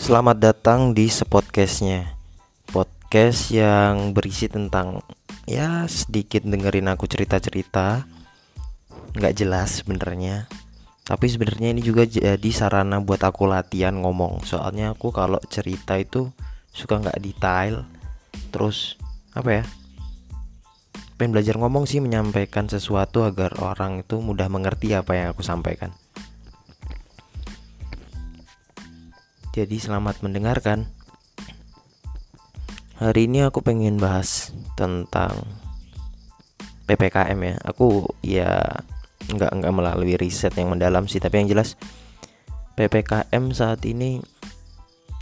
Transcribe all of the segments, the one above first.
Selamat datang di sepodcastnya. Podcast yang berisi tentang Ya sedikit dengerin aku cerita-cerita. Nggak jelas sebenarnya. Tapi sebenarnya ini juga jadi sarana buat aku latihan ngomong. Soalnya aku kalau cerita itu suka nggak detail. Terus apa ya? Pengen belajar ngomong sih menyampaikan sesuatu agar orang itu mudah mengerti apa yang aku sampaikan Jadi selamat mendengarkan. Hari ini aku pengen bahas tentang PPKM ya. Aku ya nggak nggak melalui riset yang mendalam sih, tapi yang jelas PPKM saat ini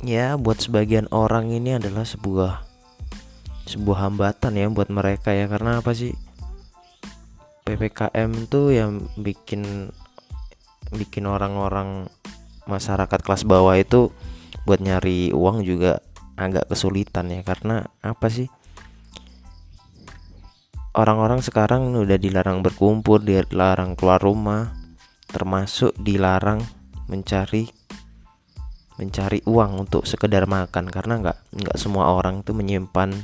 ya buat sebagian orang ini adalah sebuah sebuah hambatan ya buat mereka ya karena apa sih PPKM tuh yang bikin bikin orang-orang masyarakat kelas bawah itu buat nyari uang juga agak kesulitan ya. Karena apa sih? Orang-orang sekarang udah dilarang berkumpul dilarang keluar rumah termasuk dilarang mencari mencari uang untuk sekedar makan. Karena nggak nggak semua orang tuh menyimpan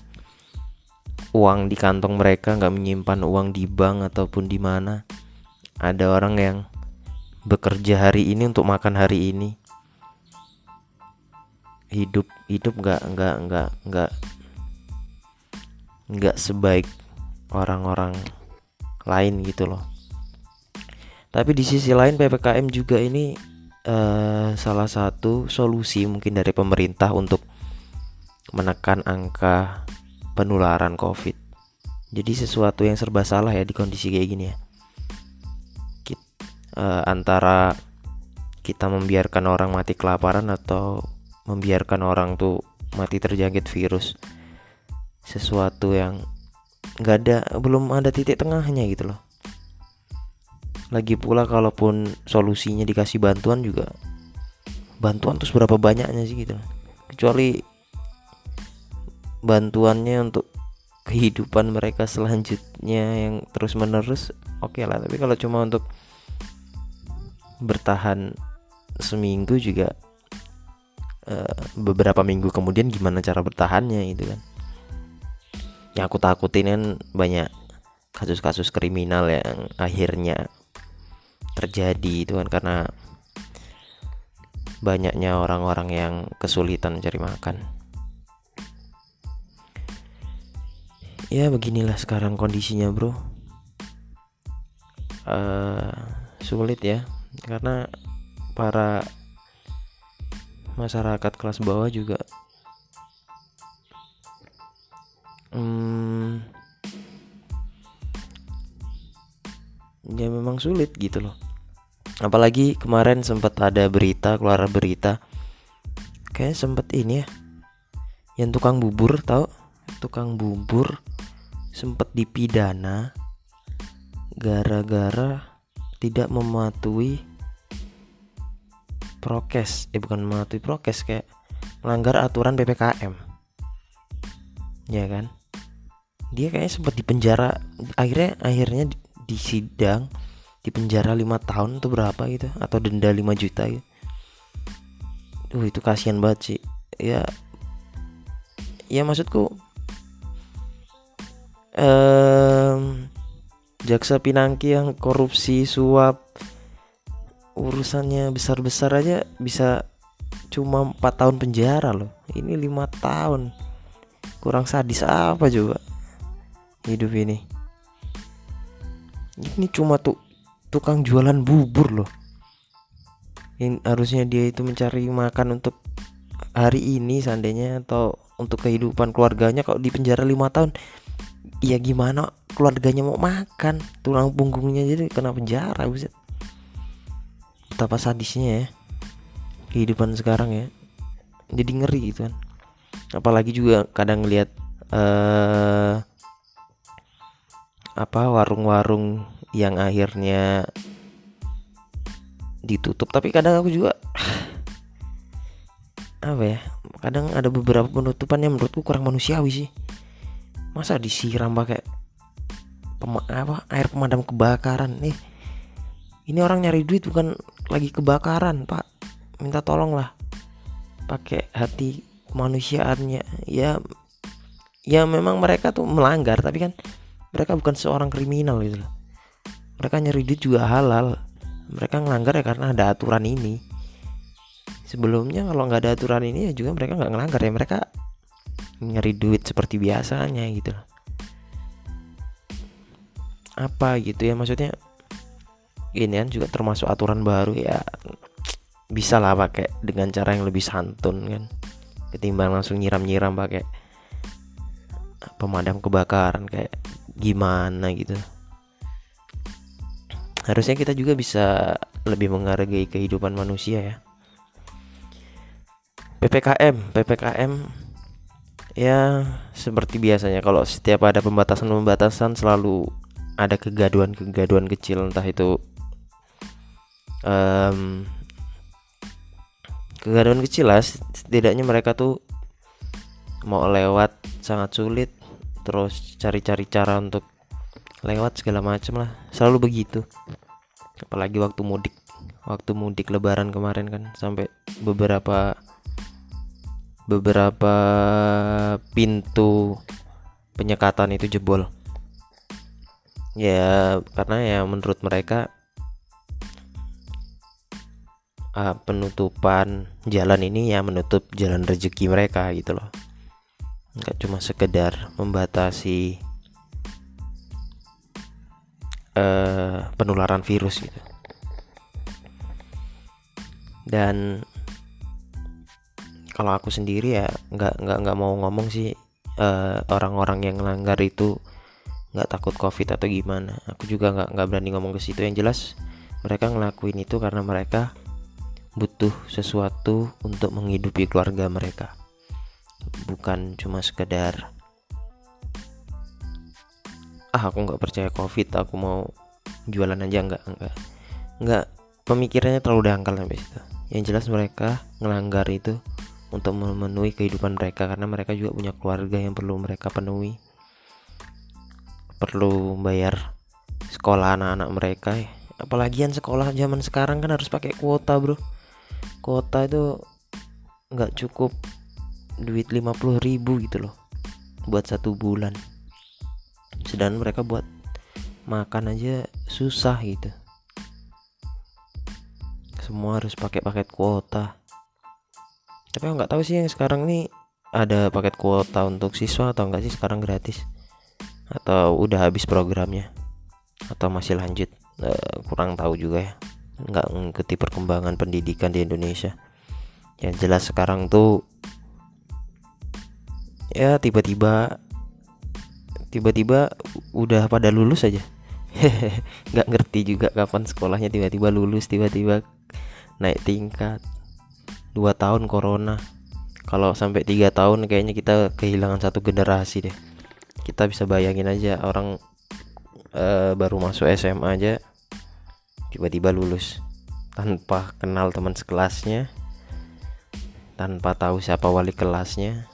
uang di kantong mereka nggak menyimpan uang di bank ataupun di mana. Ada orang yang bekerja hari ini untuk makan hari ini. Hidup hidup nggak nggak nggak nggak nggak sebaik orang-orang lain gitu loh. Tapi di sisi lain ppkm juga ini uh, salah satu solusi mungkin dari pemerintah untuk menekan angka penularan covid. Jadi sesuatu yang serba salah ya di kondisi kayak gini ya uh, antara kita membiarkan orang mati kelaparan atau membiarkan orang tuh mati terjangkit virus sesuatu yang nggak ada belum ada titik tengahnya gitu loh. Lagi pula kalaupun solusinya dikasih bantuan juga bantuan tuh seberapa banyaknya sih gitu. Kecuali bantuannya untuk kehidupan mereka selanjutnya yang terus menerus oke okay lah. Tapi kalau cuma untuk bertahan seminggu juga uh, beberapa minggu kemudian gimana cara bertahannya itu kan. Yang aku takutin kan banyak kasus-kasus kriminal yang akhirnya terjadi itu kan karena banyaknya orang-orang yang kesulitan mencari makan. Ya beginilah sekarang kondisinya bro. Uh, sulit ya karena para masyarakat kelas bawah juga hmm, ya memang sulit gitu loh. Apalagi kemarin sempat ada berita keluar berita kayak sempat ini ya yang tukang bubur tau? Tukang bubur sempat dipidana gara-gara tidak mematuhi prokes eh bukan mematuhi prokes kayak melanggar aturan ppkm ya kan dia kayaknya sempat dipenjara akhirnya akhirnya di, penjara lima tahun atau berapa gitu atau denda 5 juta gitu. Uh itu kasihan banget sih. Ya ya maksudku um, jaksa Pinangki yang korupsi suap urusannya besar-besar aja bisa cuma empat tahun penjara loh. Ini lima tahun. Kurang sadis apa coba hidup ini? Ini cuma tuh tukang jualan bubur loh. Ini harusnya dia itu mencari makan untuk hari ini seandainya atau untuk kehidupan keluarganya. Kalau di penjara lima tahun ya gimana keluarganya mau makan tulang punggungnya jadi kena penjara buset. Betapa sadisnya ya kehidupan sekarang ya. Jadi ngeri gitu kan. Apalagi juga kadang ngelihat uh, apa warung-warung yang akhirnya ditutup. Tapi kadang aku juga apa ya kadang ada beberapa penutupan yang menurutku kurang manusiawi sih. Masa disiram pakai pem apa air pemadam kebakaran. Nih ini orang nyari duit bukan lagi kebakaran pak. Minta tolong lah pakai hati manusiaannya ya ya memang mereka tuh melanggar tapi kan mereka bukan seorang kriminal gitu loh. Mereka nyari duit juga halal. Mereka ngelanggar ya karena ada aturan ini. Sebelumnya kalau nggak ada aturan ini ya juga mereka nggak ngelanggar ya. Mereka nyari duit seperti biasanya gitu loh apa gitu ya maksudnya ini kan juga termasuk aturan baru ya bisa lah pakai dengan cara yang lebih santun kan ketimbang langsung nyiram-nyiram pakai pemadam kebakaran kayak gimana gitu. Harusnya kita juga bisa lebih menghargai kehidupan manusia ya. PPKM PPKM ya seperti biasanya kalau setiap ada pembatasan-pembatasan selalu ada kegaduan-kegaduan kecil entah itu um, kegaduan kecil lah. Setidaknya mereka tuh mau lewat sangat sulit terus cari-cari cara untuk lewat segala macam lah. Selalu begitu. Apalagi waktu mudik. Waktu mudik lebaran kemarin kan sampai beberapa beberapa pintu penyekatan itu jebol ya karena ya menurut mereka uh, penutupan jalan ini ya menutup jalan rezeki mereka gitu loh. Nggak cuma sekedar membatasi uh, penularan virus gitu. Dan kalau aku sendiri ya nggak nggak nggak mau ngomong sih eh, orang-orang yang melanggar itu nggak takut covid atau gimana. Aku juga nggak nggak berani ngomong ke situ. Yang jelas mereka ngelakuin itu karena mereka butuh sesuatu untuk menghidupi keluarga mereka. Bukan cuma sekedar ah aku nggak percaya covid aku mau jualan aja. Nggak nggak. Nggak pemikirannya terlalu dangkal sampai situ. Yang jelas mereka ngelanggar itu untuk memenuhi kehidupan mereka karena mereka juga punya keluarga yang perlu mereka penuhi perlu bayar sekolah anak-anak mereka ya. apalagi yang sekolah zaman sekarang kan harus pakai kuota bro. Kuota itu nggak cukup duit 50 ribu gitu loh buat satu bulan. Sedangkan mereka buat makan aja susah gitu. Semua harus pakai paket kuota. Tapi nggak tahu sih yang sekarang nih ada paket kuota untuk siswa atau enggak sih sekarang gratis atau udah habis programnya? Atau masih lanjut? Uh, kurang tahu juga ya. Nggak mengikuti perkembangan pendidikan di Indonesia. Yang jelas sekarang tuh ya tiba-tiba tiba-tiba udah pada lulus aja. Nggak ngerti juga kapan sekolahnya tiba-tiba lulus tiba-tiba naik tingkat. Dua tahun corona. Kalau sampai tiga tahun kayaknya kita kehilangan satu generasi deh kita bisa bayangin aja orang uh, baru masuk SMA aja tiba-tiba lulus tanpa kenal teman sekelasnya tanpa tahu siapa wali kelasnya.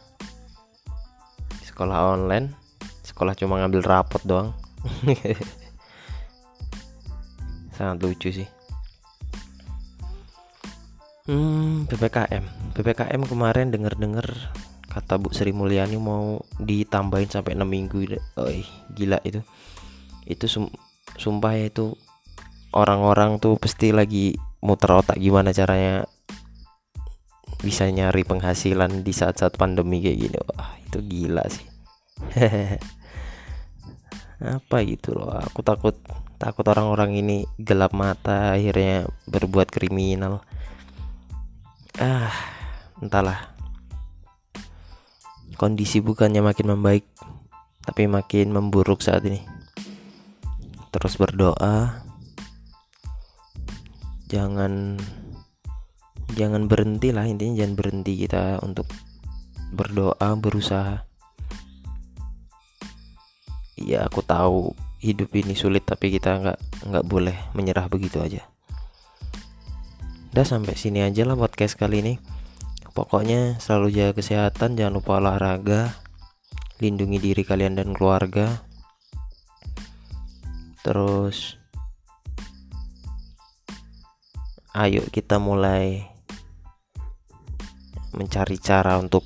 Sekolah online sekolah cuma ngambil rapot doang. Sangat lucu sih. Hmm PPKM PPKM kemarin denger-denger kata Bu Sri Mulyani mau ditambahin sampai 6 minggu oh gila itu. Itu sum sumpah ya itu orang-orang tuh pasti lagi muter otak gimana caranya bisa nyari penghasilan di saat-saat pandemi kayak gini. Wah itu gila sih. Apa gitu loh aku takut takut orang-orang ini gelap mata akhirnya berbuat kriminal. Ah entahlah kondisi bukannya makin membaik tapi makin memburuk saat ini. Terus berdoa jangan jangan berhenti lah intinya jangan berhenti kita untuk berdoa berusaha. Ya aku tahu hidup ini sulit tapi kita nggak nggak boleh menyerah begitu aja. Udah sampai sini aja lah podcast kali ini Pokoknya selalu jaga kesehatan, jangan lupa olahraga, lindungi diri kalian dan keluarga. Terus ayo kita mulai mencari cara untuk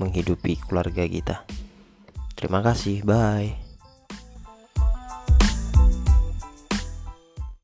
menghidupi keluarga kita. Terima kasih, bye.